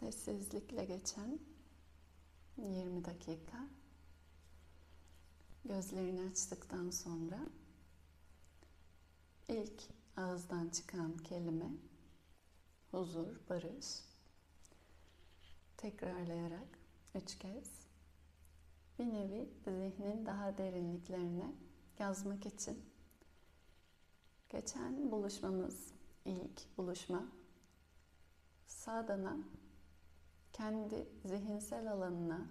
Sessizlikle geçen 20 dakika. Gözlerini açtıktan sonra ilk ağızdan çıkan kelime huzur, barış. Tekrarlayarak üç kez bir nevi zihnin daha derinliklerine yazmak için geçen buluşmamız ilk buluşma sadana kendi zihinsel alanına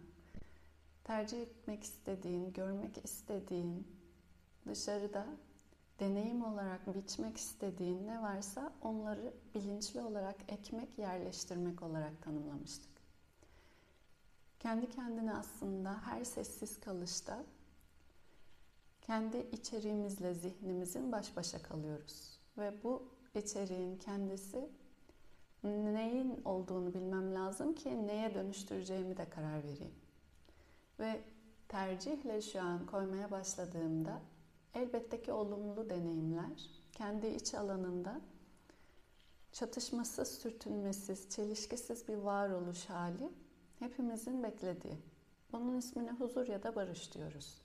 tercih etmek istediğin, görmek istediğin, dışarıda deneyim olarak biçmek istediğin ne varsa onları bilinçli olarak ekmek, yerleştirmek olarak tanımlamıştık. Kendi kendine aslında her sessiz kalışta kendi içeriğimizle zihnimizin baş başa kalıyoruz. Ve bu içeriğin kendisi neyin olduğunu bilmem lazım ki neye dönüştüreceğimi de karar vereyim. Ve tercihle şu an koymaya başladığımda elbette ki olumlu deneyimler kendi iç alanında çatışmasız, sürtünmesiz, çelişkisiz bir varoluş hali hepimizin beklediği. Bunun ismine huzur ya da barış diyoruz.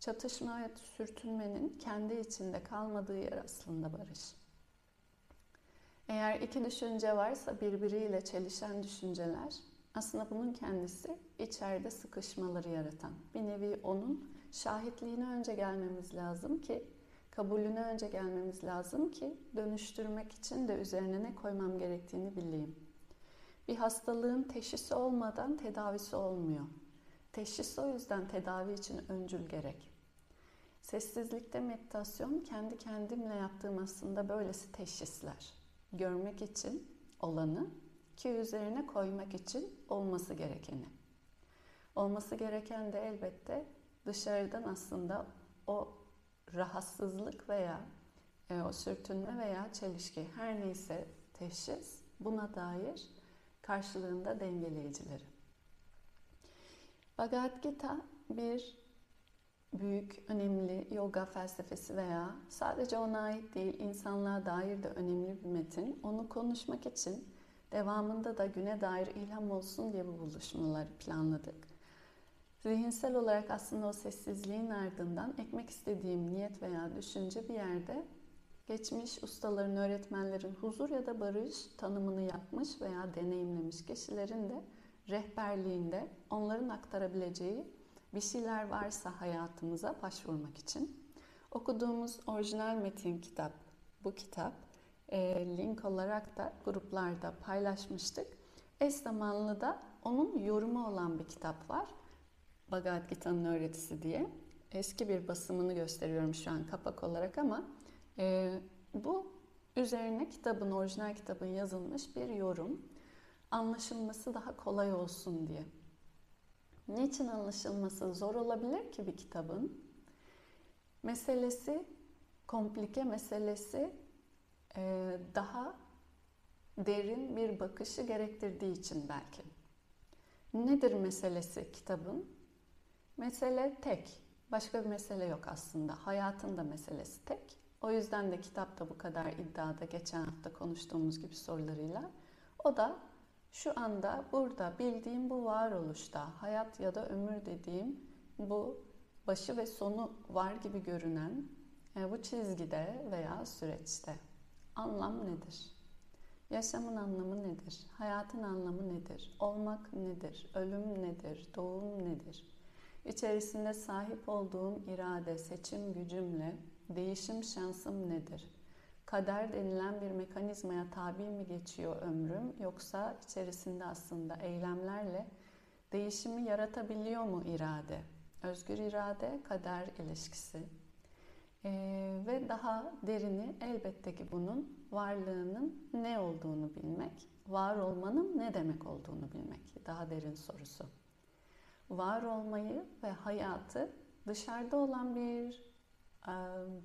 Çatışma ve sürtünmenin kendi içinde kalmadığı yer aslında barış. Eğer iki düşünce varsa birbiriyle çelişen düşünceler aslında bunun kendisi içeride sıkışmaları yaratan. Bir nevi onun şahitliğine önce gelmemiz lazım ki kabulüne önce gelmemiz lazım ki dönüştürmek için de üzerine ne koymam gerektiğini bileyim. Bir hastalığın teşhisi olmadan tedavisi olmuyor. Teşhis o yüzden tedavi için öncül gerek. Sessizlikte meditasyon kendi kendimle yaptığım aslında böylesi teşhisler görmek için olanı ki üzerine koymak için olması gerekeni. Olması gereken de elbette dışarıdan aslında o rahatsızlık veya e, o sürtünme veya çelişki her neyse teşhis buna dair karşılığında dengeleyicileri. Bhagavad Gita bir büyük, önemli yoga felsefesi veya sadece ona ait değil, insanlığa dair de önemli bir metin. Onu konuşmak için devamında da güne dair ilham olsun diye bu buluşmaları planladık. Zihinsel olarak aslında o sessizliğin ardından ekmek istediğim niyet veya düşünce bir yerde geçmiş ustaların, öğretmenlerin huzur ya da barış tanımını yapmış veya deneyimlemiş kişilerin de rehberliğinde onların aktarabileceği bir şeyler varsa hayatımıza başvurmak için. Okuduğumuz orijinal metin kitap, bu kitap e, link olarak da gruplarda paylaşmıştık. Eş zamanlı da onun yorumu olan bir kitap var. Bhagavad Gita'nın öğretisi diye. Eski bir basımını gösteriyorum şu an kapak olarak ama e, bu üzerine kitabın, orijinal kitabın yazılmış bir yorum. Anlaşılması daha kolay olsun diye. Niçin anlaşılması zor olabilir ki bir kitabın? Meselesi, komplike meselesi e, daha derin bir bakışı gerektirdiği için belki. Nedir meselesi kitabın? Mesele tek. Başka bir mesele yok aslında. Hayatın da meselesi tek. O yüzden de kitapta bu kadar iddiada geçen hafta konuştuğumuz gibi sorularıyla. O da şu anda burada bildiğim bu varoluşta hayat ya da ömür dediğim bu başı ve sonu var gibi görünen e, bu çizgide veya süreçte anlam nedir? Yaşamın anlamı nedir? Hayatın anlamı nedir? Olmak nedir? Ölüm nedir? Doğum nedir? İçerisinde sahip olduğum irade, seçim gücümle değişim şansım nedir? Kader denilen bir mekanizmaya tabi mi geçiyor ömrüm yoksa içerisinde aslında eylemlerle değişimi yaratabiliyor mu irade? Özgür irade, kader ilişkisi. Ee, ve daha derini elbette ki bunun varlığının ne olduğunu bilmek, var olmanın ne demek olduğunu bilmek. Daha derin sorusu. Var olmayı ve hayatı dışarıda olan bir e,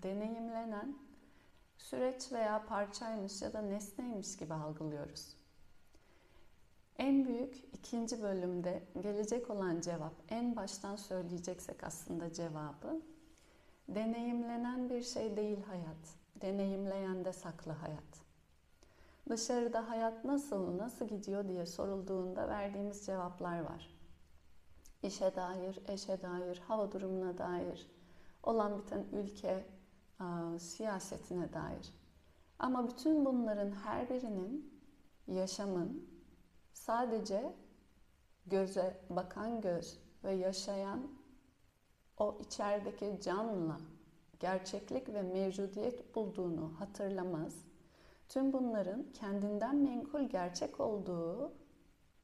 deneyimlenen süreç veya parçaymış ya da nesneymiş gibi algılıyoruz. En büyük ikinci bölümde gelecek olan cevap, en baştan söyleyeceksek aslında cevabı, deneyimlenen bir şey değil hayat, deneyimleyen de saklı hayat. Dışarıda hayat nasıl, nasıl gidiyor diye sorulduğunda verdiğimiz cevaplar var. İşe dair, eşe dair, hava durumuna dair, olan biten ülke siyasetine dair. Ama bütün bunların her birinin yaşamın sadece göze bakan göz ve yaşayan o içerideki canla gerçeklik ve mevcudiyet bulduğunu hatırlamaz. Tüm bunların kendinden menkul gerçek olduğu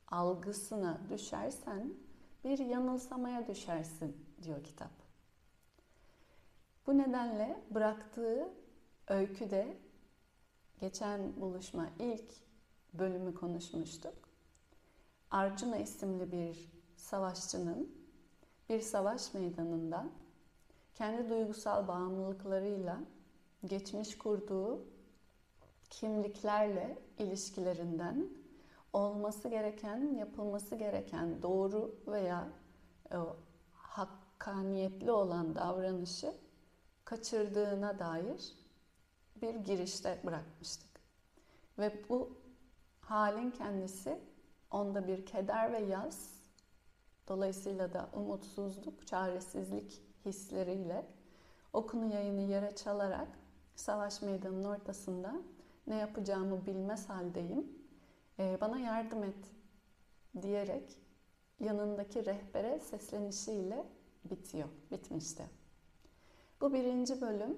algısına düşersen bir yanılsamaya düşersin diyor kitap. Bu nedenle bıraktığı öyküde geçen buluşma ilk bölümü konuşmuştuk. Arjuna isimli bir savaşçının bir savaş meydanında kendi duygusal bağımlılıklarıyla geçmiş kurduğu kimliklerle ilişkilerinden olması gereken, yapılması gereken doğru veya e, hakkaniyetli olan davranışı kaçırdığına dair bir girişte bırakmıştık. Ve bu halin kendisi onda bir keder ve yaz, dolayısıyla da umutsuzluk, çaresizlik hisleriyle okunu yayını yere çalarak savaş meydanının ortasında ne yapacağımı bilmez haldeyim. Ee, bana yardım et diyerek yanındaki rehbere seslenişiyle bitiyor, bitmişti. Bu birinci bölüm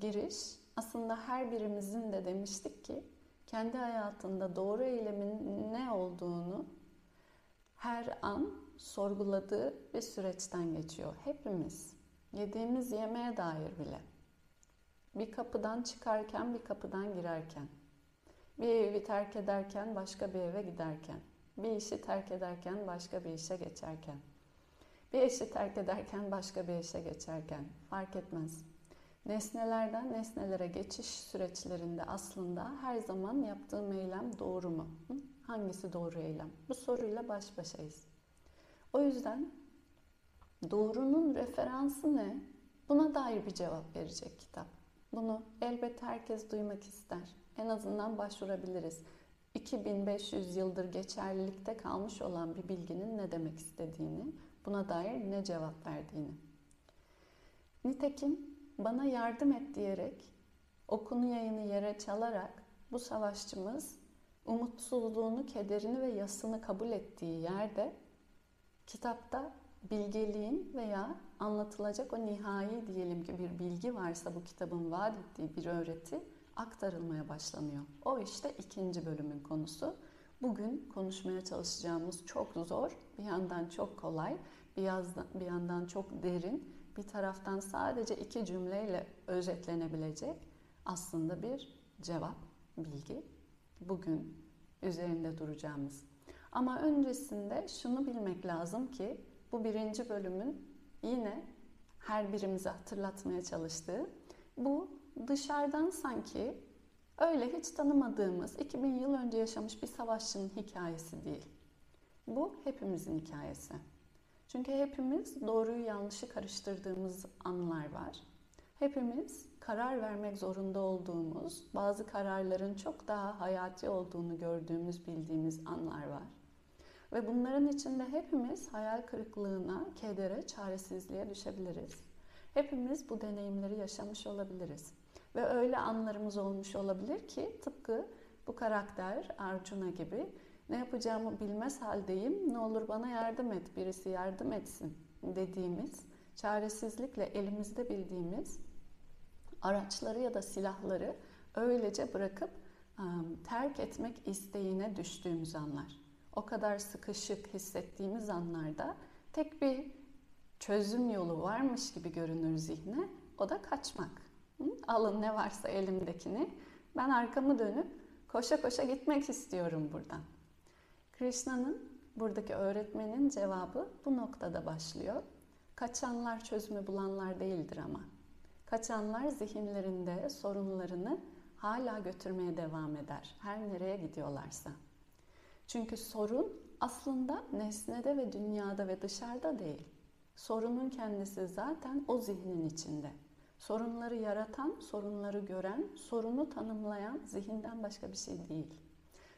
giriş aslında her birimizin de demiştik ki kendi hayatında doğru eylemin ne olduğunu her an sorguladığı bir süreçten geçiyor. Hepimiz yediğimiz yemeğe dair bile. Bir kapıdan çıkarken, bir kapıdan girerken, bir evi terk ederken, başka bir eve giderken, bir işi terk ederken, başka bir işe geçerken, bir eşi terk ederken, başka bir eşe geçerken fark etmez. Nesnelerden nesnelere geçiş süreçlerinde aslında her zaman yaptığım eylem doğru mu? Hangisi doğru eylem? Bu soruyla baş başayız. O yüzden doğrunun referansı ne? Buna dair bir cevap verecek kitap. Bunu elbette herkes duymak ister. En azından başvurabiliriz. 2500 yıldır geçerlilikte kalmış olan bir bilginin ne demek istediğini, buna dair ne cevap verdiğini. Nitekim bana yardım et diyerek okunu yayını yere çalarak bu savaşçımız umutsuzluğunu, kederini ve yasını kabul ettiği yerde kitapta bilgeliğin veya anlatılacak o nihai diyelim ki bir bilgi varsa bu kitabın vaat ettiği bir öğreti aktarılmaya başlanıyor. O işte ikinci bölümün konusu. Bugün konuşmaya çalışacağımız çok zor, bir yandan çok kolay, bir, yazdan, bir yandan çok derin, bir taraftan sadece iki cümleyle özetlenebilecek aslında bir cevap, bilgi. Bugün üzerinde duracağımız. Ama öncesinde şunu bilmek lazım ki bu birinci bölümün yine her birimize hatırlatmaya çalıştığı bu dışarıdan sanki öyle hiç tanımadığımız 2000 yıl önce yaşamış bir savaşçının hikayesi değil. Bu hepimizin hikayesi. Çünkü hepimiz doğruyu yanlışı karıştırdığımız anlar var. Hepimiz karar vermek zorunda olduğumuz, bazı kararların çok daha hayati olduğunu gördüğümüz, bildiğimiz anlar var. Ve bunların içinde hepimiz hayal kırıklığına, kedere, çaresizliğe düşebiliriz. Hepimiz bu deneyimleri yaşamış olabiliriz. Ve öyle anlarımız olmuş olabilir ki tıpkı bu karakter Arjuna gibi ne yapacağımı bilmez haldeyim. Ne olur bana yardım et, birisi yardım etsin dediğimiz, çaresizlikle elimizde bildiğimiz araçları ya da silahları öylece bırakıp terk etmek isteğine düştüğümüz anlar. O kadar sıkışık hissettiğimiz anlarda tek bir çözüm yolu varmış gibi görünür zihne. O da kaçmak. Alın ne varsa elimdekini. Ben arkamı dönüp koşa koşa gitmek istiyorum buradan. Krishna'nın buradaki öğretmenin cevabı bu noktada başlıyor. Kaçanlar çözümü bulanlar değildir ama. Kaçanlar zihinlerinde sorunlarını hala götürmeye devam eder. Her nereye gidiyorlarsa. Çünkü sorun aslında nesnede ve dünyada ve dışarıda değil. Sorunun kendisi zaten o zihnin içinde. Sorunları yaratan, sorunları gören, sorunu tanımlayan zihinden başka bir şey değil.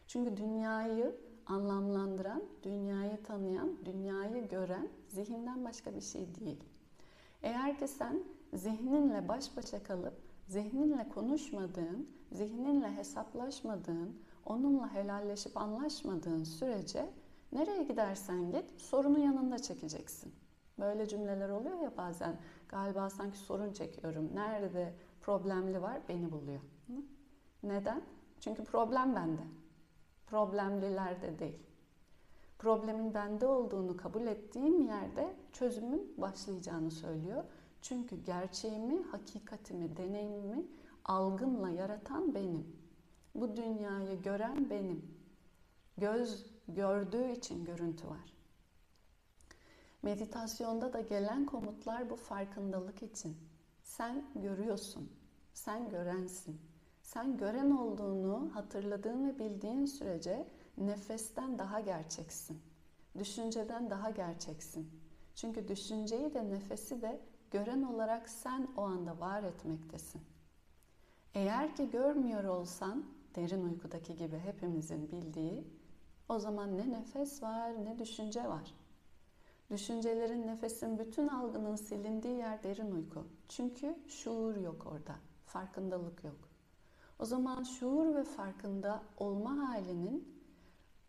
Çünkü dünyayı anlamlandıran, dünyayı tanıyan, dünyayı gören zihinden başka bir şey değil. Eğer ki sen zihninle baş başa kalıp zihninle konuşmadığın, zihninle hesaplaşmadığın, onunla helalleşip anlaşmadığın sürece nereye gidersen git sorunu yanında çekeceksin. Böyle cümleler oluyor ya bazen. Galiba sanki sorun çekiyorum. Nerede problemli var beni buluyor. Neden? Çünkü problem bende. Problemlilerde değil. Problemin bende olduğunu kabul ettiğim yerde çözümün başlayacağını söylüyor. Çünkü gerçeğimi, hakikatimi, deneyimimi algımla yaratan benim. Bu dünyayı gören benim. Göz gördüğü için görüntü var. Meditasyonda da gelen komutlar bu farkındalık için. Sen görüyorsun, sen görensin. Sen gören olduğunu hatırladığın ve bildiğin sürece nefesten daha gerçeksin. Düşünceden daha gerçeksin. Çünkü düşünceyi de nefesi de gören olarak sen o anda var etmektesin. Eğer ki görmüyor olsan, derin uykudaki gibi hepimizin bildiği, o zaman ne nefes var ne düşünce var. Düşüncelerin, nefesin, bütün algının silindiği yer derin uyku. Çünkü şuur yok orada, farkındalık yok. O zaman şuur ve farkında olma halinin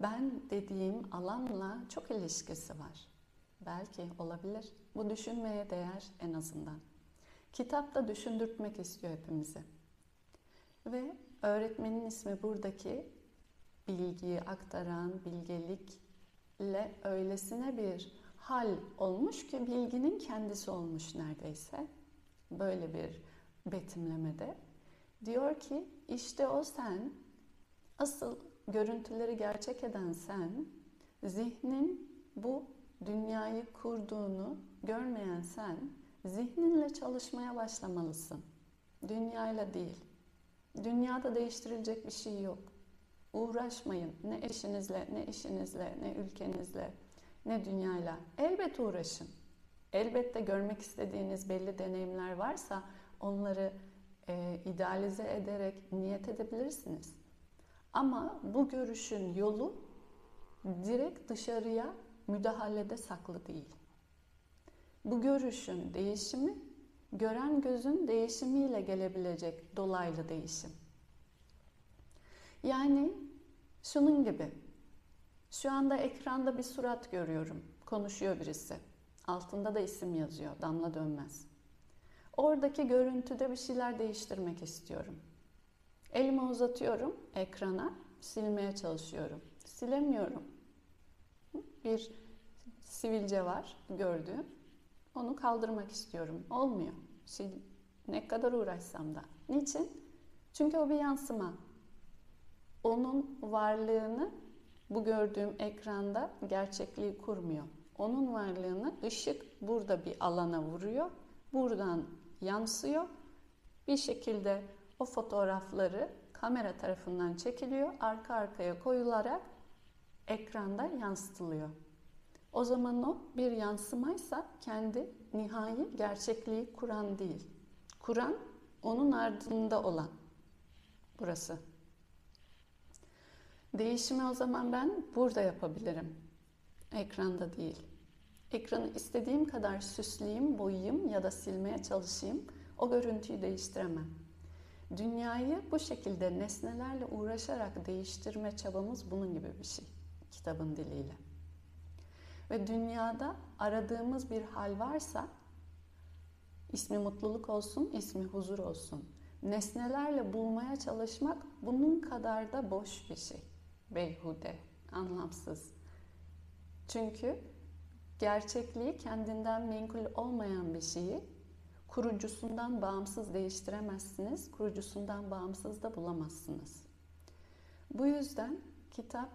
ben dediğim alanla çok ilişkisi var. Belki olabilir. Bu düşünmeye değer en azından. Kitap da düşündürtmek istiyor hepimizi. Ve öğretmenin ismi buradaki bilgiyi aktaran bilgelikle öylesine bir hal olmuş ki bilginin kendisi olmuş neredeyse. Böyle bir betimlemede. Diyor ki işte o sen, asıl görüntüleri gerçek eden sen, zihnin bu dünyayı kurduğunu görmeyen sen, zihninle çalışmaya başlamalısın. Dünyayla değil. Dünyada değiştirilecek bir şey yok. Uğraşmayın ne eşinizle, ne işinizle, ne ülkenizle, ne dünyayla. Elbet uğraşın. Elbette görmek istediğiniz belli deneyimler varsa onları e, idealize ederek niyet edebilirsiniz. Ama bu görüşün yolu direkt dışarıya müdahalede saklı değil. Bu görüşün değişimi gören gözün değişimiyle gelebilecek dolaylı değişim. Yani şunun gibi. Şu anda ekranda bir surat görüyorum. Konuşuyor birisi. Altında da isim yazıyor. Damla Dönmez. Oradaki görüntüde bir şeyler değiştirmek istiyorum. Elimi uzatıyorum ekrana, silmeye çalışıyorum. Silemiyorum. Bir sivilce var gördüğüm. Onu kaldırmak istiyorum. Olmuyor. Sil, ne kadar uğraşsam da. Niçin? Çünkü o bir yansıma. Onun varlığını bu gördüğüm ekranda gerçekliği kurmuyor. Onun varlığını ışık burada bir alana vuruyor. Buradan yansıyor. Bir şekilde o fotoğrafları kamera tarafından çekiliyor. Arka arkaya koyularak ekranda yansıtılıyor. O zaman o bir yansımaysa kendi nihai gerçekliği kuran değil. Kuran onun ardında olan. Burası. Değişimi o zaman ben burada yapabilirim. Ekranda değil. Ekranı istediğim kadar süsleyeyim, boyayayım ya da silmeye çalışayım. O görüntüyü değiştiremem. Dünyayı bu şekilde nesnelerle uğraşarak değiştirme çabamız bunun gibi bir şey. Kitabın diliyle. Ve dünyada aradığımız bir hal varsa ismi mutluluk olsun, ismi huzur olsun. Nesnelerle bulmaya çalışmak bunun kadar da boş bir şey. Beyhude, anlamsız. Çünkü gerçekliği kendinden menkul olmayan bir şeyi kurucusundan bağımsız değiştiremezsiniz, kurucusundan bağımsız da bulamazsınız. Bu yüzden kitap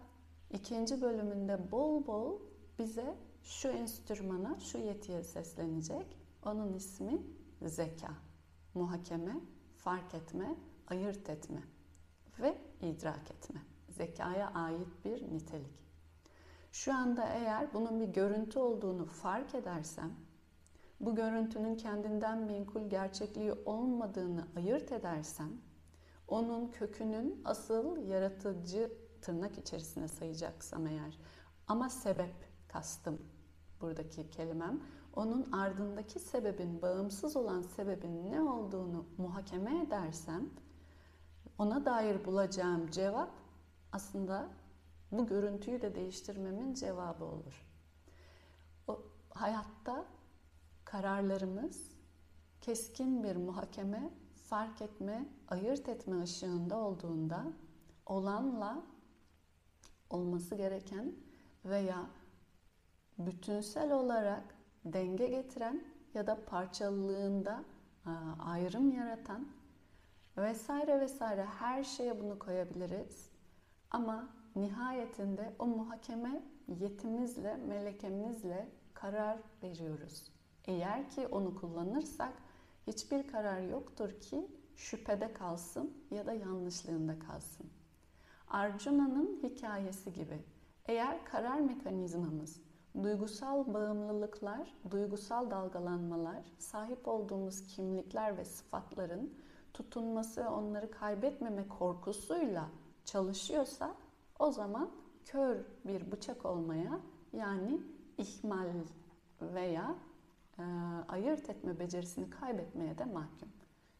ikinci bölümünde bol bol bize şu enstrümana, şu yetiye seslenecek. Onun ismi zeka, muhakeme, fark etme, ayırt etme ve idrak etme. Zekaya ait bir nitelik. Şu anda eğer bunun bir görüntü olduğunu fark edersem, bu görüntünün kendinden menkul gerçekliği olmadığını ayırt edersem, onun kökünün asıl yaratıcı tırnak içerisine sayacaksam eğer ama sebep kastım buradaki kelimem onun ardındaki sebebin bağımsız olan sebebin ne olduğunu muhakeme edersem ona dair bulacağım cevap aslında bu görüntüyü de değiştirmemin cevabı olur. O hayatta kararlarımız keskin bir muhakeme, fark etme, ayırt etme ışığında olduğunda olanla olması gereken veya bütünsel olarak denge getiren ya da parçalılığında ayrım yaratan vesaire vesaire her şeye bunu koyabiliriz. Ama nihayetinde o muhakeme yetimizle, melekemizle karar veriyoruz. Eğer ki onu kullanırsak hiçbir karar yoktur ki şüphede kalsın ya da yanlışlığında kalsın. Arjuna'nın hikayesi gibi eğer karar mekanizmamız duygusal bağımlılıklar, duygusal dalgalanmalar, sahip olduğumuz kimlikler ve sıfatların tutunması onları kaybetmeme korkusuyla çalışıyorsa o zaman kör bir bıçak olmaya yani ihmal veya e, ayırt etme becerisini kaybetmeye de mahkum.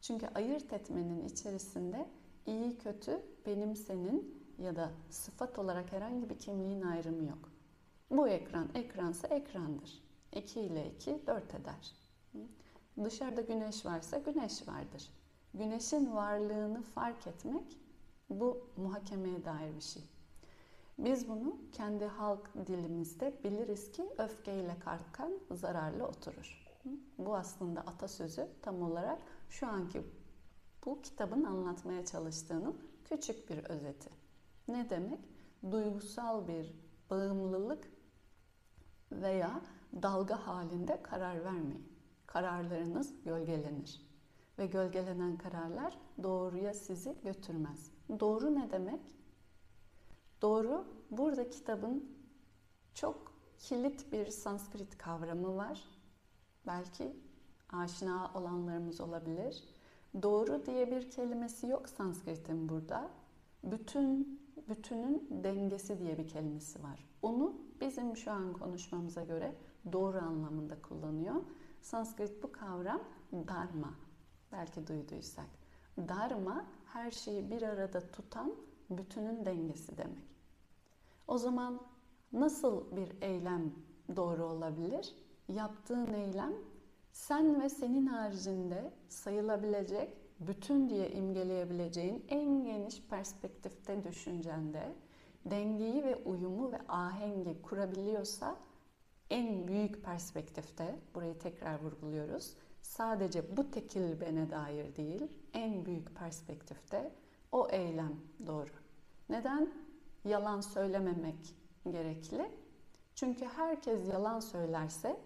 Çünkü ayırt etmenin içerisinde iyi kötü benim senin ya da sıfat olarak herhangi bir kimliğin ayrımı yok. Bu ekran ekransa ekrandır. 2 ile 2 4 eder. Dışarıda güneş varsa güneş vardır. Güneşin varlığını fark etmek bu muhakemeye dair bir şey. Biz bunu kendi halk dilimizde biliriz ki öfkeyle kalkan zararlı oturur. Bu aslında atasözü tam olarak şu anki bu kitabın anlatmaya çalıştığının küçük bir özeti. Ne demek? Duygusal bir bağımlılık veya dalga halinde karar vermeyin. Kararlarınız gölgelenir ve gölgelenen kararlar doğruya sizi götürmez. Doğru ne demek? Doğru burada kitabın çok kilit bir Sanskrit kavramı var. Belki aşina olanlarımız olabilir. Doğru diye bir kelimesi yok Sanskrit'in burada. Bütün bütünün dengesi diye bir kelimesi var. Onu bizim şu an konuşmamıza göre doğru anlamında kullanıyor. Sanskrit bu kavram dharma. Belki duyduysak. Dharma her şeyi bir arada tutan bütünün dengesi demek. O zaman nasıl bir eylem doğru olabilir? Yaptığın eylem sen ve senin haricinde sayılabilecek, bütün diye imgeleyebileceğin en geniş perspektifte düşüncende dengeyi ve uyumu ve ahengi kurabiliyorsa en büyük perspektifte, burayı tekrar vurguluyoruz, sadece bu tekil bene dair değil, en büyük perspektifte o eylem doğru. Neden? Yalan söylememek gerekli. Çünkü herkes yalan söylerse,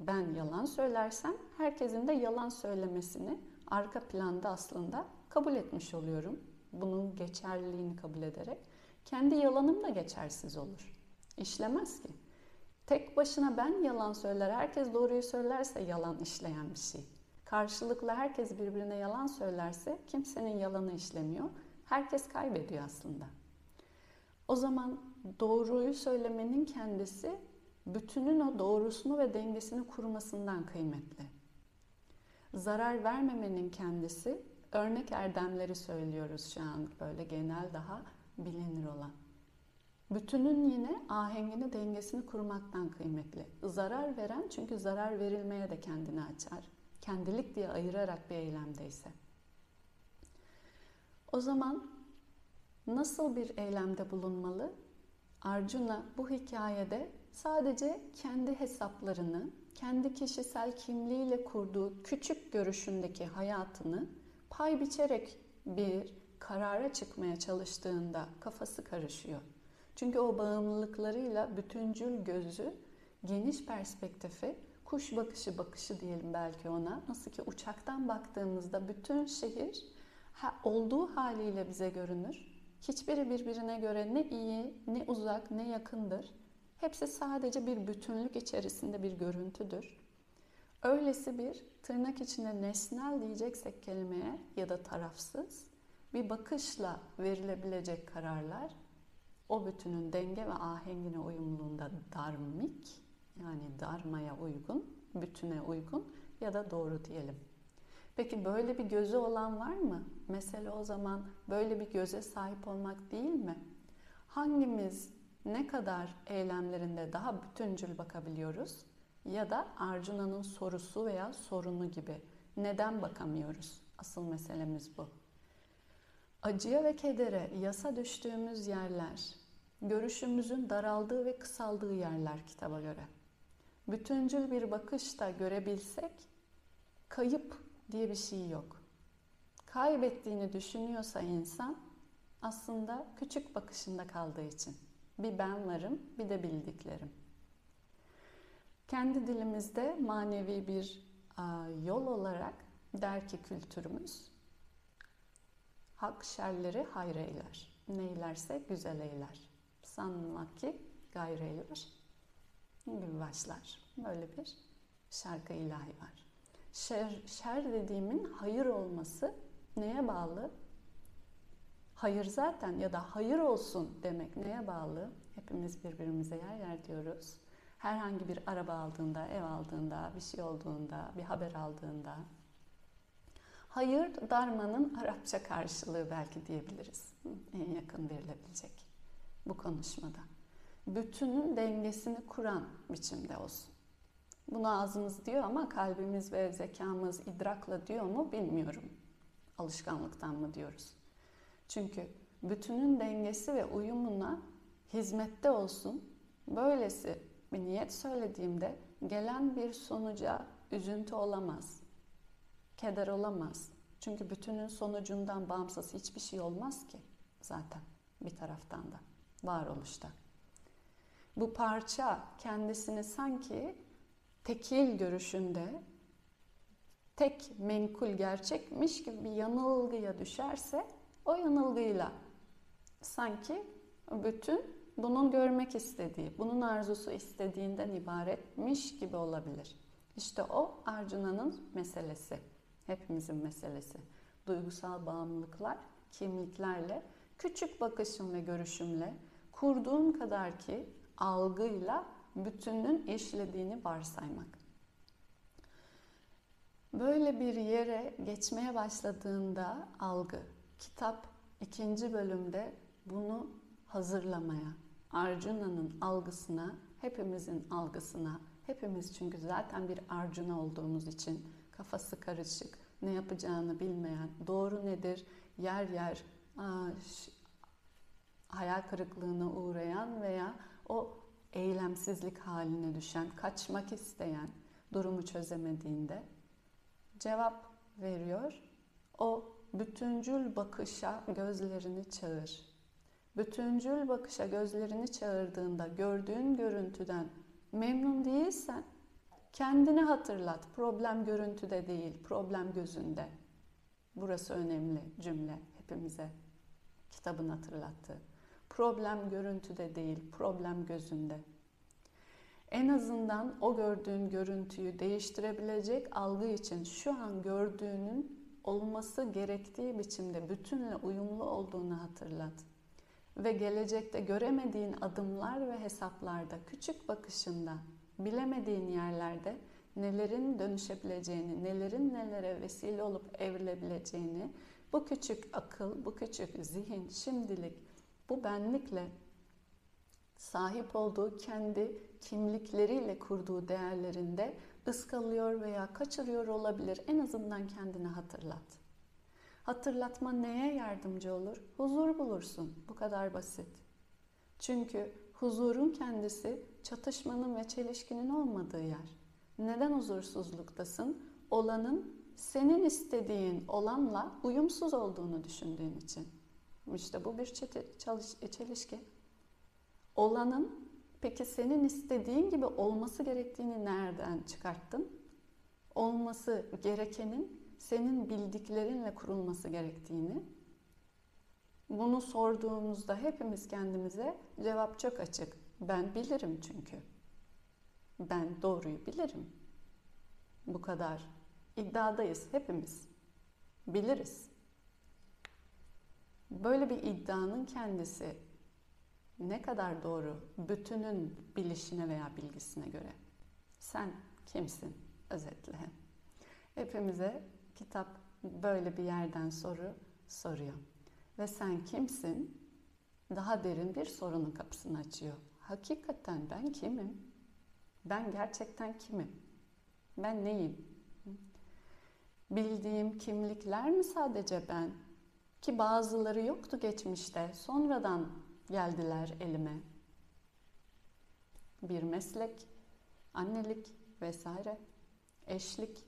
ben yalan söylersem herkesin de yalan söylemesini arka planda aslında kabul etmiş oluyorum. Bunun geçerliliğini kabul ederek. Kendi yalanım da geçersiz olur. İşlemez ki. Tek başına ben yalan söyler, herkes doğruyu söylerse yalan işleyen bir şey. Karşılıklı herkes birbirine yalan söylerse kimsenin yalanı işlemiyor. Herkes kaybediyor aslında. O zaman doğruyu söylemenin kendisi bütünün o doğrusunu ve dengesini kurmasından kıymetli. Zarar vermemenin kendisi örnek erdemleri söylüyoruz şu an böyle genel daha bilinir olan. Bütünün yine ahengini, dengesini kurmaktan kıymetli. Zarar veren çünkü zarar verilmeye de kendini açar. Kendilik diye ayırarak bir eylemdeyse. O zaman nasıl bir eylemde bulunmalı? Arjuna bu hikayede sadece kendi hesaplarını, kendi kişisel kimliğiyle kurduğu küçük görüşündeki hayatını pay biçerek bir karara çıkmaya çalıştığında kafası karışıyor. Çünkü o bağımlılıklarıyla bütüncül gözü, geniş perspektifi, kuş bakışı bakışı diyelim belki ona. Nasıl ki uçaktan baktığımızda bütün şehir olduğu haliyle bize görünür. Hiçbiri birbirine göre ne iyi, ne uzak, ne yakındır. Hepsi sadece bir bütünlük içerisinde bir görüntüdür. Öylesi bir tırnak içinde nesnel diyeceksek kelimeye ya da tarafsız bir bakışla verilebilecek kararlar o bütünün denge ve ahengine uyumluluğunda darmik yani darmaya uygun, bütüne uygun ya da doğru diyelim. Peki böyle bir gözü olan var mı? Mesele o zaman böyle bir göze sahip olmak değil mi? Hangimiz ne kadar eylemlerinde daha bütüncül bakabiliyoruz? Ya da Arjuna'nın sorusu veya sorunu gibi. Neden bakamıyoruz? Asıl meselemiz bu. Acıya ve kedere yasa düştüğümüz yerler, görüşümüzün daraldığı ve kısaldığı yerler kitaba göre. Bütüncül bir bakışta görebilsek, kayıp diye bir şey yok. Kaybettiğini düşünüyorsa insan aslında küçük bakışında kaldığı için. Bir ben varım, bir de bildiklerim. Kendi dilimizde manevi bir yol olarak der ki kültürümüz, hak şerleri hayır eyler, neylerse güzel eyler, sanma ki gayrı eyler gibi başlar. Böyle bir şarkı ilahi var. Şer, şer dediğimin hayır olması neye bağlı? Hayır zaten ya da hayır olsun demek neye bağlı? Hepimiz birbirimize yer yer diyoruz. Herhangi bir araba aldığında, ev aldığında, bir şey olduğunda, bir haber aldığında. Hayır, darmanın Arapça karşılığı belki diyebiliriz. En yakın verilebilecek bu konuşmada. Bütünün dengesini kuran biçimde olsun. Bunu ağzımız diyor ama kalbimiz ve zekamız idrakla diyor mu bilmiyorum. Alışkanlıktan mı diyoruz? Çünkü bütünün dengesi ve uyumuna hizmette olsun. Böylesi bir niyet söylediğimde gelen bir sonuca üzüntü olamaz. Keder olamaz. Çünkü bütünün sonucundan bağımsız hiçbir şey olmaz ki zaten bir taraftan da varoluşta. Bu parça kendisini sanki tekil görüşünde tek menkul gerçekmiş gibi bir yanılgıya düşerse o yanılgıyla sanki bütün bunun görmek istediği, bunun arzusu istediğinden ibaretmiş gibi olabilir. İşte o Arjuna'nın meselesi, hepimizin meselesi. Duygusal bağımlılıklar, kimliklerle, küçük bakışım ve görüşümle, kurduğum kadar ki algıyla bütünün işlediğini varsaymak. Böyle bir yere geçmeye başladığında algı, kitap ikinci bölümde bunu hazırlamaya, Arjuna'nın algısına, hepimizin algısına, hepimiz çünkü zaten bir Arjuna olduğumuz için kafası karışık, ne yapacağını bilmeyen, doğru nedir, yer yer hayal kırıklığına uğrayan veya o eylemsizlik haline düşen, kaçmak isteyen durumu çözemediğinde cevap veriyor. O bütüncül bakışa gözlerini çağır. Bütüncül bakışa gözlerini çağırdığında gördüğün görüntüden memnun değilsen kendini hatırlat. Problem görüntüde değil, problem gözünde. Burası önemli cümle hepimize kitabın hatırlattığı. Problem görüntüde değil, problem gözünde. En azından o gördüğün görüntüyü değiştirebilecek algı için şu an gördüğünün olması gerektiği biçimde bütünle uyumlu olduğunu hatırlat. Ve gelecekte göremediğin adımlar ve hesaplarda, küçük bakışında, bilemediğin yerlerde nelerin dönüşebileceğini, nelerin nelere vesile olup evrilebileceğini bu küçük akıl, bu küçük zihin şimdilik bu benlikle sahip olduğu kendi kimlikleriyle kurduğu değerlerinde ıskalıyor veya kaçırıyor olabilir. En azından kendini hatırlat. Hatırlatma neye yardımcı olur? Huzur bulursun. Bu kadar basit. Çünkü huzurun kendisi çatışmanın ve çelişkinin olmadığı yer. Neden huzursuzluktasın? Olanın senin istediğin olanla uyumsuz olduğunu düşündüğün için. İşte bu bir çelişki. Olanın peki senin istediğin gibi olması gerektiğini nereden çıkarttın? Olması gerekenin senin bildiklerinle kurulması gerektiğini. Bunu sorduğumuzda hepimiz kendimize cevap çok açık. Ben bilirim çünkü. Ben doğruyu bilirim. bu kadar? İddiadayız hepimiz. Biliriz. Böyle bir iddianın kendisi ne kadar doğru bütünün bilişine veya bilgisine göre? Sen kimsin? Özetle. Hepimize kitap böyle bir yerden soru soruyor. Ve sen kimsin? Daha derin bir sorunun kapısını açıyor. Hakikaten ben kimim? Ben gerçekten kimim? Ben neyim? Bildiğim kimlikler mi sadece ben? Ki bazıları yoktu geçmişte. Sonradan geldiler elime. Bir meslek, annelik vesaire, eşlik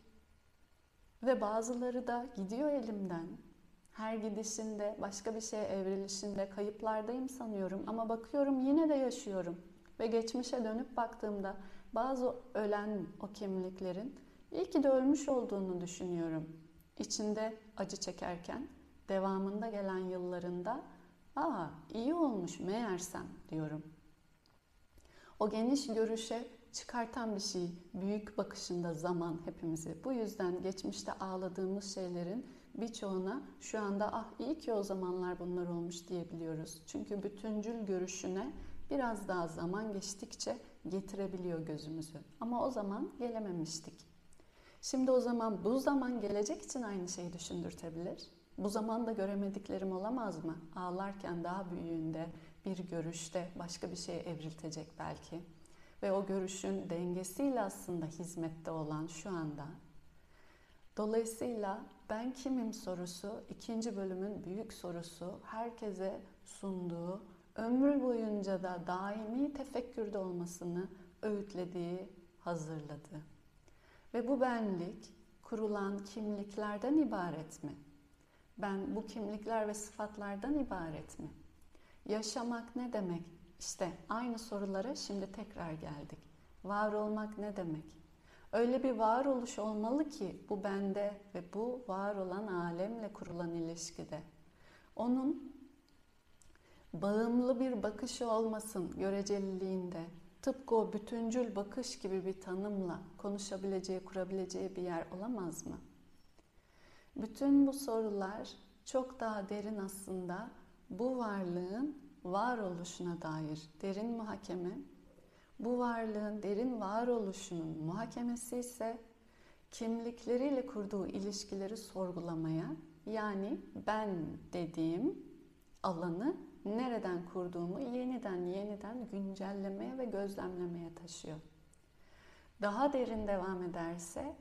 ve bazıları da gidiyor elimden. Her gidişinde, başka bir şeye evrilişinde kayıplardayım sanıyorum ama bakıyorum yine de yaşıyorum. Ve geçmişe dönüp baktığımda bazı ölen o kimliklerin iyi ki de ölmüş olduğunu düşünüyorum. İçinde acı çekerken devamında gelen yıllarında aa iyi olmuş meğersem diyorum. O geniş görüşe çıkartan bir şey büyük bakışında zaman hepimizi. Bu yüzden geçmişte ağladığımız şeylerin birçoğuna şu anda ah iyi ki o zamanlar bunlar olmuş diyebiliyoruz. Çünkü bütüncül görüşüne biraz daha zaman geçtikçe getirebiliyor gözümüzü. Ama o zaman gelememiştik. Şimdi o zaman bu zaman gelecek için aynı şeyi düşündürtebilir. Bu zamanda göremediklerim olamaz mı? Ağlarken daha büyüğünde bir görüşte başka bir şeye evriltecek belki. Ve o görüşün dengesiyle aslında hizmette olan şu anda. Dolayısıyla ben kimim sorusu ikinci bölümün büyük sorusu herkese sunduğu ömrü boyunca da daimi tefekkürde olmasını öğütlediği, hazırladı. Ve bu benlik kurulan kimliklerden ibaret mi? Ben bu kimlikler ve sıfatlardan ibaret mi? Yaşamak ne demek? İşte aynı sorulara şimdi tekrar geldik. Var olmak ne demek? Öyle bir varoluş olmalı ki bu bende ve bu var olan alemle kurulan ilişkide. Onun bağımlı bir bakışı olmasın göreceliliğinde. Tıpkı o bütüncül bakış gibi bir tanımla konuşabileceği, kurabileceği bir yer olamaz mı? Bütün bu sorular çok daha derin aslında bu varlığın varoluşuna dair derin muhakeme. Bu varlığın derin varoluşunun muhakemesi ise kimlikleriyle kurduğu ilişkileri sorgulamaya yani ben dediğim alanı nereden kurduğumu yeniden yeniden güncellemeye ve gözlemlemeye taşıyor. Daha derin devam ederse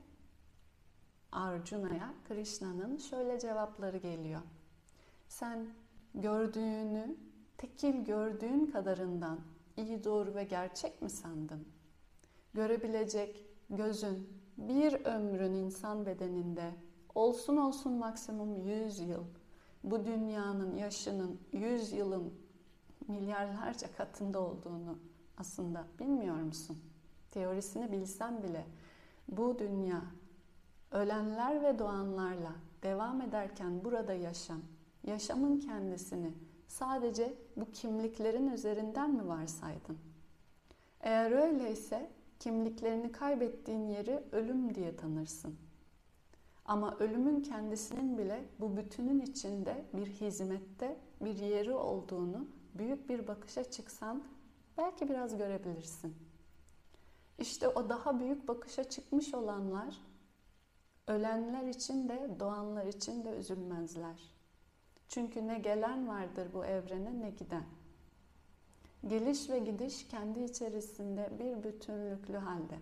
Arjuna'ya Krishna'nın şöyle cevapları geliyor. Sen gördüğünü tekil gördüğün kadarından iyi doğru ve gerçek mi sandın? Görebilecek gözün bir ömrün insan bedeninde olsun olsun maksimum 100 yıl bu dünyanın yaşının 100 yılın milyarlarca katında olduğunu aslında bilmiyor musun? Teorisini bilsen bile bu dünya ölenler ve doğanlarla devam ederken burada yaşam, yaşamın kendisini sadece bu kimliklerin üzerinden mi varsaydın? Eğer öyleyse kimliklerini kaybettiğin yeri ölüm diye tanırsın. Ama ölümün kendisinin bile bu bütünün içinde bir hizmette bir yeri olduğunu büyük bir bakışa çıksan belki biraz görebilirsin. İşte o daha büyük bakışa çıkmış olanlar ölenler için de doğanlar için de üzülmezler. Çünkü ne gelen vardır bu evrene ne giden. Geliş ve gidiş kendi içerisinde bir bütünlüklü halde.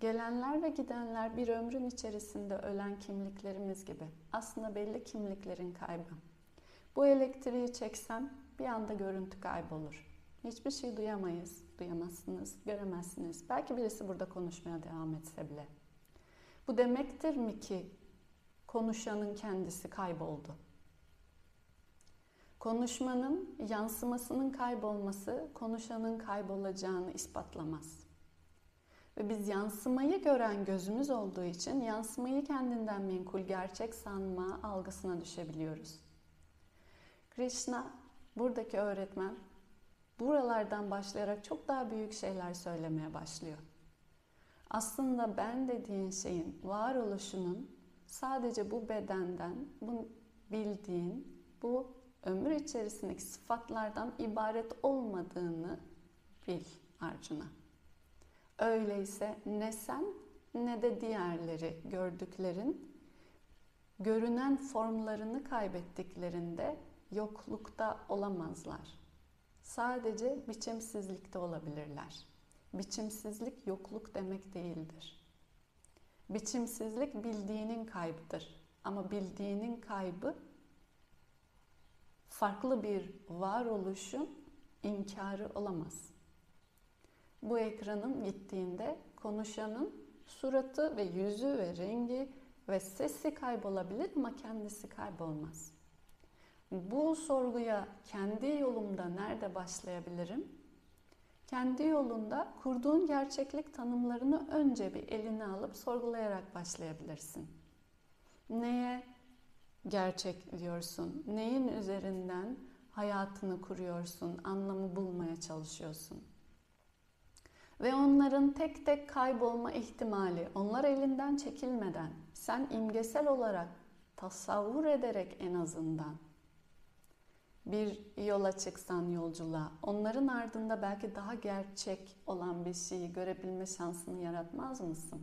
Gelenler ve gidenler bir ömrün içerisinde ölen kimliklerimiz gibi. Aslında belli kimliklerin kaybı. Bu elektriği çeksem bir anda görüntü kaybolur. Hiçbir şey duyamayız, duyamazsınız, göremezsiniz. Belki birisi burada konuşmaya devam etse bile. Bu demektir mi ki konuşanın kendisi kayboldu? Konuşmanın yansımasının kaybolması konuşanın kaybolacağını ispatlamaz. Ve biz yansımayı gören gözümüz olduğu için yansımayı kendinden menkul gerçek sanma algısına düşebiliyoruz. Krishna buradaki öğretmen buralardan başlayarak çok daha büyük şeyler söylemeye başlıyor. Aslında ben dediğin şeyin varoluşunun sadece bu bedenden, bu bildiğin, bu ömür içerisindeki sıfatlardan ibaret olmadığını bil Arjuna. Öyleyse ne sen ne de diğerleri gördüklerin görünen formlarını kaybettiklerinde yoklukta olamazlar. Sadece biçimsizlikte olabilirler. Biçimsizlik yokluk demek değildir. Biçimsizlik bildiğinin kaybıdır. Ama bildiğinin kaybı farklı bir varoluşun inkarı olamaz. Bu ekranın gittiğinde konuşanın suratı ve yüzü ve rengi ve sesi kaybolabilir ama kendisi kaybolmaz. Bu sorguya kendi yolumda nerede başlayabilirim? Kendi yolunda kurduğun gerçeklik tanımlarını önce bir eline alıp sorgulayarak başlayabilirsin. Neye gerçek diyorsun? Neyin üzerinden hayatını kuruyorsun, anlamı bulmaya çalışıyorsun? Ve onların tek tek kaybolma ihtimali, onlar elinden çekilmeden, sen imgesel olarak tasavvur ederek en azından bir yola çıksan yolculuğa, onların ardında belki daha gerçek olan bir şeyi görebilme şansını yaratmaz mısın?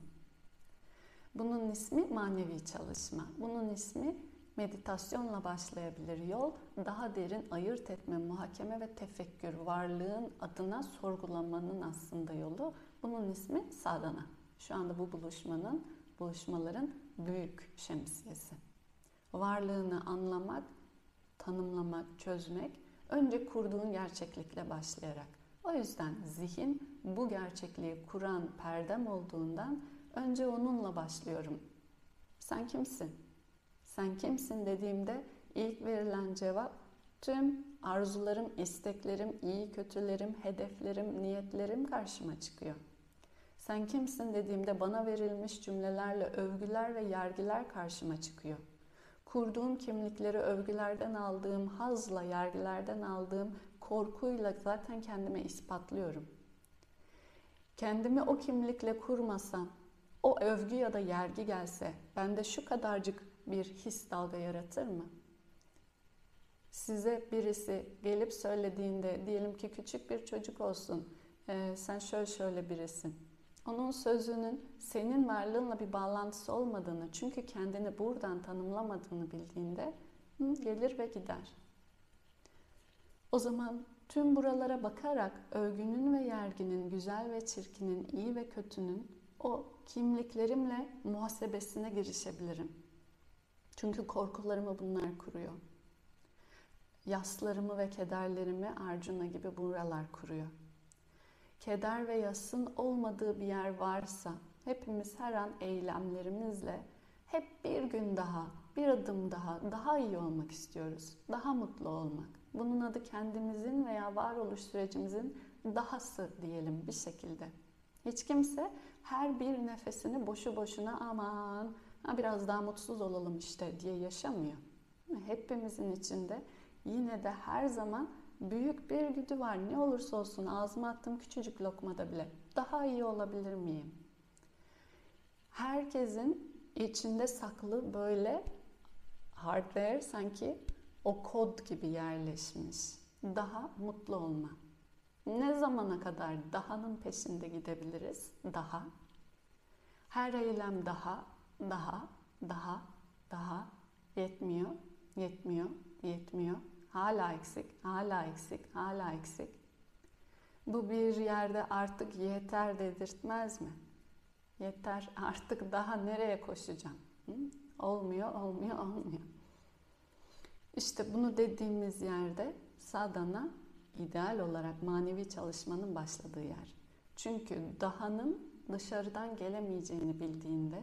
Bunun ismi manevi çalışma. Bunun ismi meditasyonla başlayabilir yol. Daha derin ayırt etme, muhakeme ve tefekkür, varlığın adına sorgulamanın aslında yolu. Bunun ismi sadana. Şu anda bu buluşmanın, buluşmaların büyük şemsiyesi. Varlığını anlamak, tanımlamak, çözmek önce kurduğun gerçeklikle başlayarak. O yüzden zihin bu gerçekliği kuran perdem olduğundan önce onunla başlıyorum. Sen kimsin? Sen kimsin dediğimde ilk verilen cevap tüm arzularım, isteklerim, iyi kötülerim, hedeflerim, niyetlerim karşıma çıkıyor. Sen kimsin dediğimde bana verilmiş cümlelerle övgüler ve yergiler karşıma çıkıyor kurduğum kimlikleri övgülerden aldığım hazla, yergilerden aldığım korkuyla zaten kendime ispatlıyorum. Kendimi o kimlikle kurmasam, o övgü ya da yergi gelse bende şu kadarcık bir his dalga yaratır mı? Size birisi gelip söylediğinde diyelim ki küçük bir çocuk olsun, e, sen şöyle şöyle birisin onun sözünün senin varlığınla bir bağlantısı olmadığını, çünkü kendini buradan tanımlamadığını bildiğinde gelir ve gider. O zaman tüm buralara bakarak övgünün ve yerginin, güzel ve çirkinin, iyi ve kötünün o kimliklerimle muhasebesine girişebilirim. Çünkü korkularımı bunlar kuruyor. Yaslarımı ve kederlerimi Arjuna gibi buralar kuruyor keder ve yasın olmadığı bir yer varsa hepimiz her an eylemlerimizle hep bir gün daha, bir adım daha, daha iyi olmak istiyoruz. Daha mutlu olmak. Bunun adı kendimizin veya varoluş sürecimizin dahası diyelim bir şekilde. Hiç kimse her bir nefesini boşu boşuna aman ha biraz daha mutsuz olalım işte diye yaşamıyor. Hepimizin içinde yine de her zaman büyük bir güdü var. Ne olursa olsun ağzıma attığım küçücük lokmada bile daha iyi olabilir miyim? Herkesin içinde saklı böyle hardware sanki o kod gibi yerleşmiş. Daha mutlu olma. Ne zamana kadar dahanın peşinde gidebiliriz? Daha. Her eylem daha, daha, daha, daha yetmiyor, yetmiyor, yetmiyor, Hala eksik, hala eksik, hala eksik. Bu bir yerde artık yeter dedirtmez mi? Yeter artık daha nereye koşacağım? Hı? Olmuyor, olmuyor, olmuyor. İşte bunu dediğimiz yerde sadana ideal olarak manevi çalışmanın başladığı yer. Çünkü dahanın dışarıdan gelemeyeceğini bildiğinde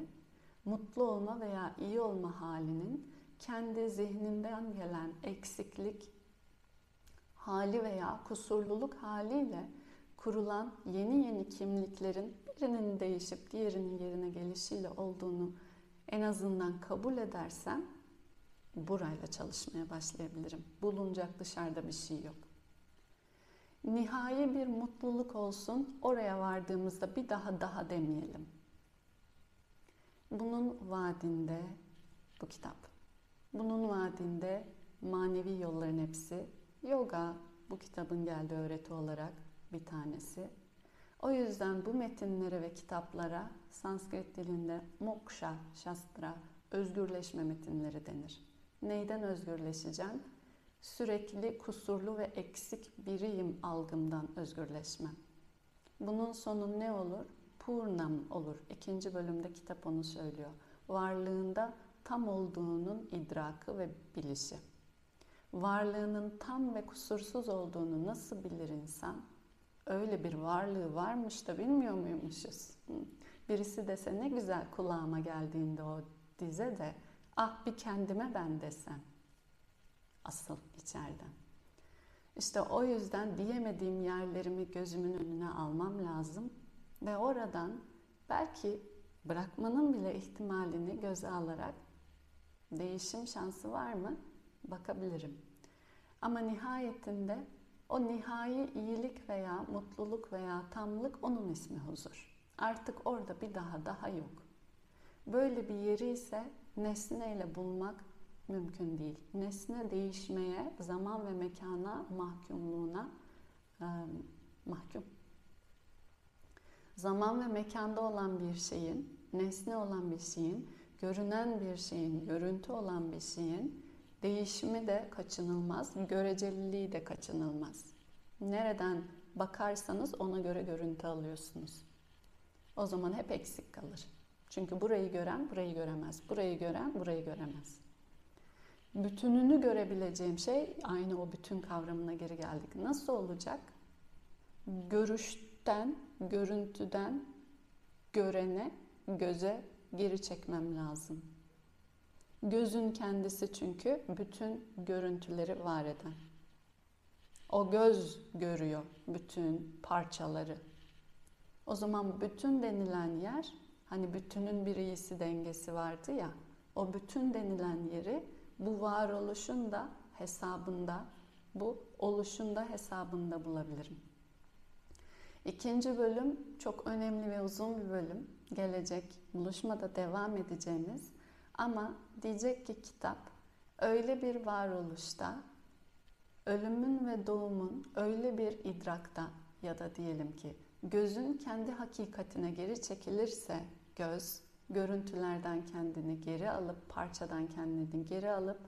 mutlu olma veya iyi olma halinin kendi zihninden gelen eksiklik hali veya kusurluluk haliyle kurulan yeni yeni kimliklerin birinin değişip diğerinin yerine gelişiyle olduğunu en azından kabul edersem burayla çalışmaya başlayabilirim. Bulunacak dışarıda bir şey yok. Nihai bir mutluluk olsun, oraya vardığımızda bir daha daha demeyelim. Bunun vaadinde bu kitap. Bunun vaadinde manevi yolların hepsi. Yoga bu kitabın geldiği öğreti olarak bir tanesi. O yüzden bu metinlere ve kitaplara Sanskrit dilinde moksha, shastra, özgürleşme metinleri denir. Neyden özgürleşeceğim? Sürekli kusurlu ve eksik biriyim algımdan özgürleşmem. Bunun sonu ne olur? Purnam olur. İkinci bölümde kitap onu söylüyor. Varlığında tam olduğunun idrakı ve bilişi. Varlığının tam ve kusursuz olduğunu nasıl bilir insan? Öyle bir varlığı varmış da bilmiyor muymuşuz? Birisi dese ne güzel kulağıma geldiğinde o dize de ah bir kendime ben desem. Asıl içeriden. İşte o yüzden diyemediğim yerlerimi gözümün önüne almam lazım ve oradan belki bırakmanın bile ihtimalini göze alarak değişim şansı var mı? Bakabilirim. Ama nihayetinde o nihai iyilik veya mutluluk veya tamlık onun ismi huzur. Artık orada bir daha daha yok. Böyle bir yeri ise nesneyle bulmak mümkün değil. Nesne değişmeye, zaman ve mekana mahkumluğuna e, mahkum. Zaman ve mekanda olan bir şeyin, nesne olan bir şeyin, görünen bir şeyin, görüntü olan bir şeyin değişimi de kaçınılmaz, göreceliliği de kaçınılmaz. Nereden bakarsanız ona göre görüntü alıyorsunuz. O zaman hep eksik kalır. Çünkü burayı gören burayı göremez, burayı gören burayı göremez. Bütününü görebileceğim şey aynı o bütün kavramına geri geldik. Nasıl olacak? Görüşten, görüntüden görene, göze geri çekmem lazım. Gözün kendisi çünkü bütün görüntüleri var eden. O göz görüyor bütün parçaları. O zaman bütün denilen yer, hani bütünün bir iyisi dengesi vardı ya, o bütün denilen yeri bu varoluşun da hesabında, bu oluşun da hesabında bulabilirim. İkinci bölüm çok önemli ve uzun bir bölüm. Gelecek buluşmada devam edeceğimiz ama diyecek ki kitap öyle bir varoluşta ölümün ve doğumun öyle bir idrakta ya da diyelim ki gözün kendi hakikatine geri çekilirse göz görüntülerden kendini geri alıp parçadan kendini geri alıp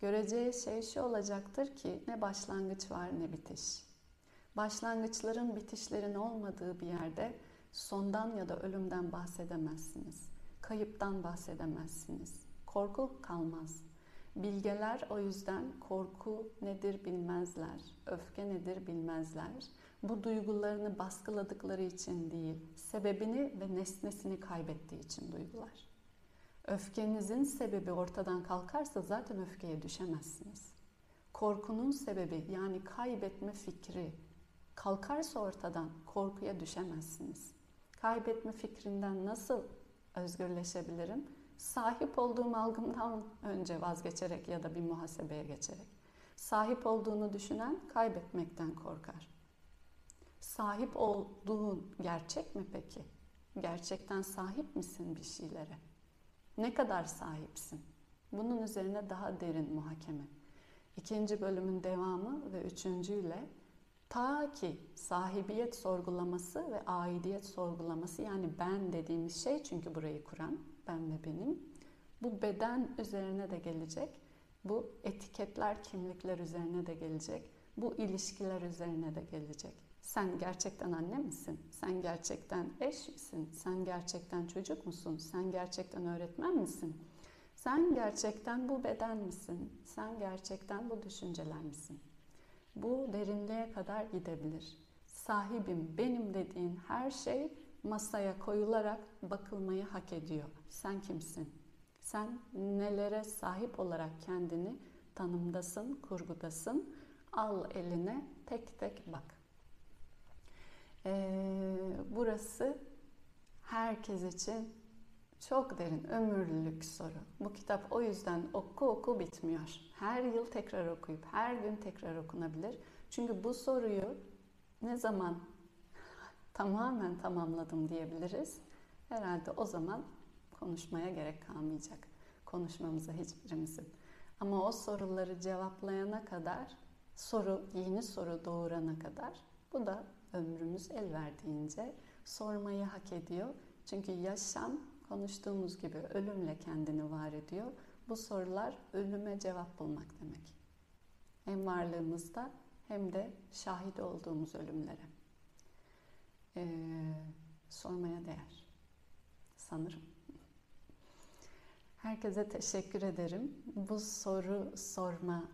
göreceği şey şu olacaktır ki ne başlangıç var ne bitiş. Başlangıçların bitişlerin olmadığı bir yerde sondan ya da ölümden bahsedemezsiniz. Kayıptan bahsedemezsiniz. Korku kalmaz. Bilgeler o yüzden korku nedir bilmezler, öfke nedir bilmezler. Bu duygularını baskıladıkları için değil, sebebini ve nesnesini kaybettiği için duygular. Öfkenizin sebebi ortadan kalkarsa zaten öfkeye düşemezsiniz. Korkunun sebebi yani kaybetme fikri kalkarsa ortadan korkuya düşemezsiniz. Kaybetme fikrinden nasıl özgürleşebilirim? Sahip olduğum algımdan önce vazgeçerek ya da bir muhasebeye geçerek. Sahip olduğunu düşünen kaybetmekten korkar. Sahip olduğun gerçek mi peki? Gerçekten sahip misin bir şeylere? Ne kadar sahipsin? Bunun üzerine daha derin muhakeme. İkinci bölümün devamı ve üçüncüyle ta ki sahibiyet sorgulaması ve aidiyet sorgulaması yani ben dediğimiz şey çünkü burayı kuran ben ve benim bu beden üzerine de gelecek. Bu etiketler, kimlikler üzerine de gelecek. Bu ilişkiler üzerine de gelecek. Sen gerçekten anne misin? Sen gerçekten eş misin? Sen gerçekten çocuk musun? Sen gerçekten öğretmen misin? Sen gerçekten bu beden misin? Sen gerçekten bu düşünceler misin? Bu derinliğe kadar gidebilir. Sahibim, benim dediğin her şey masaya koyularak bakılmayı hak ediyor. Sen kimsin? Sen nelere sahip olarak kendini tanımdasın, kurgudasın. Al eline tek tek bak. Ee, burası herkes için çok derin, ömürlülük soru. Bu kitap o yüzden oku oku bitmiyor. Her yıl tekrar okuyup her gün tekrar okunabilir. Çünkü bu soruyu ne zaman tamamen tamamladım diyebiliriz? Herhalde o zaman konuşmaya gerek kalmayacak. Konuşmamıza hiçbirimizin. Ama o soruları cevaplayana kadar, soru, yeni soru doğurana kadar bu da ömrümüz el verdiğince sormayı hak ediyor. Çünkü yaşam konuştuğumuz gibi ölümle kendini var ediyor. Bu sorular ölüme cevap bulmak demek. Hem varlığımızda hem de şahit olduğumuz ölümlere. Ee, sormaya değer. Sanırım. Herkese teşekkür ederim. Bu soru sorma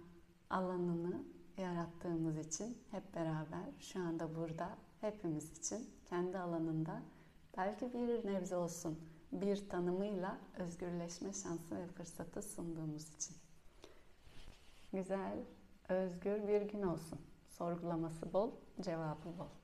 alanını yarattığımız için hep beraber şu anda burada hepimiz için kendi alanında belki bir nebze olsun bir tanımıyla özgürleşme şansı ve fırsatı sunduğumuz için. Güzel, özgür bir gün olsun. Sorgulaması bol, cevabı bol.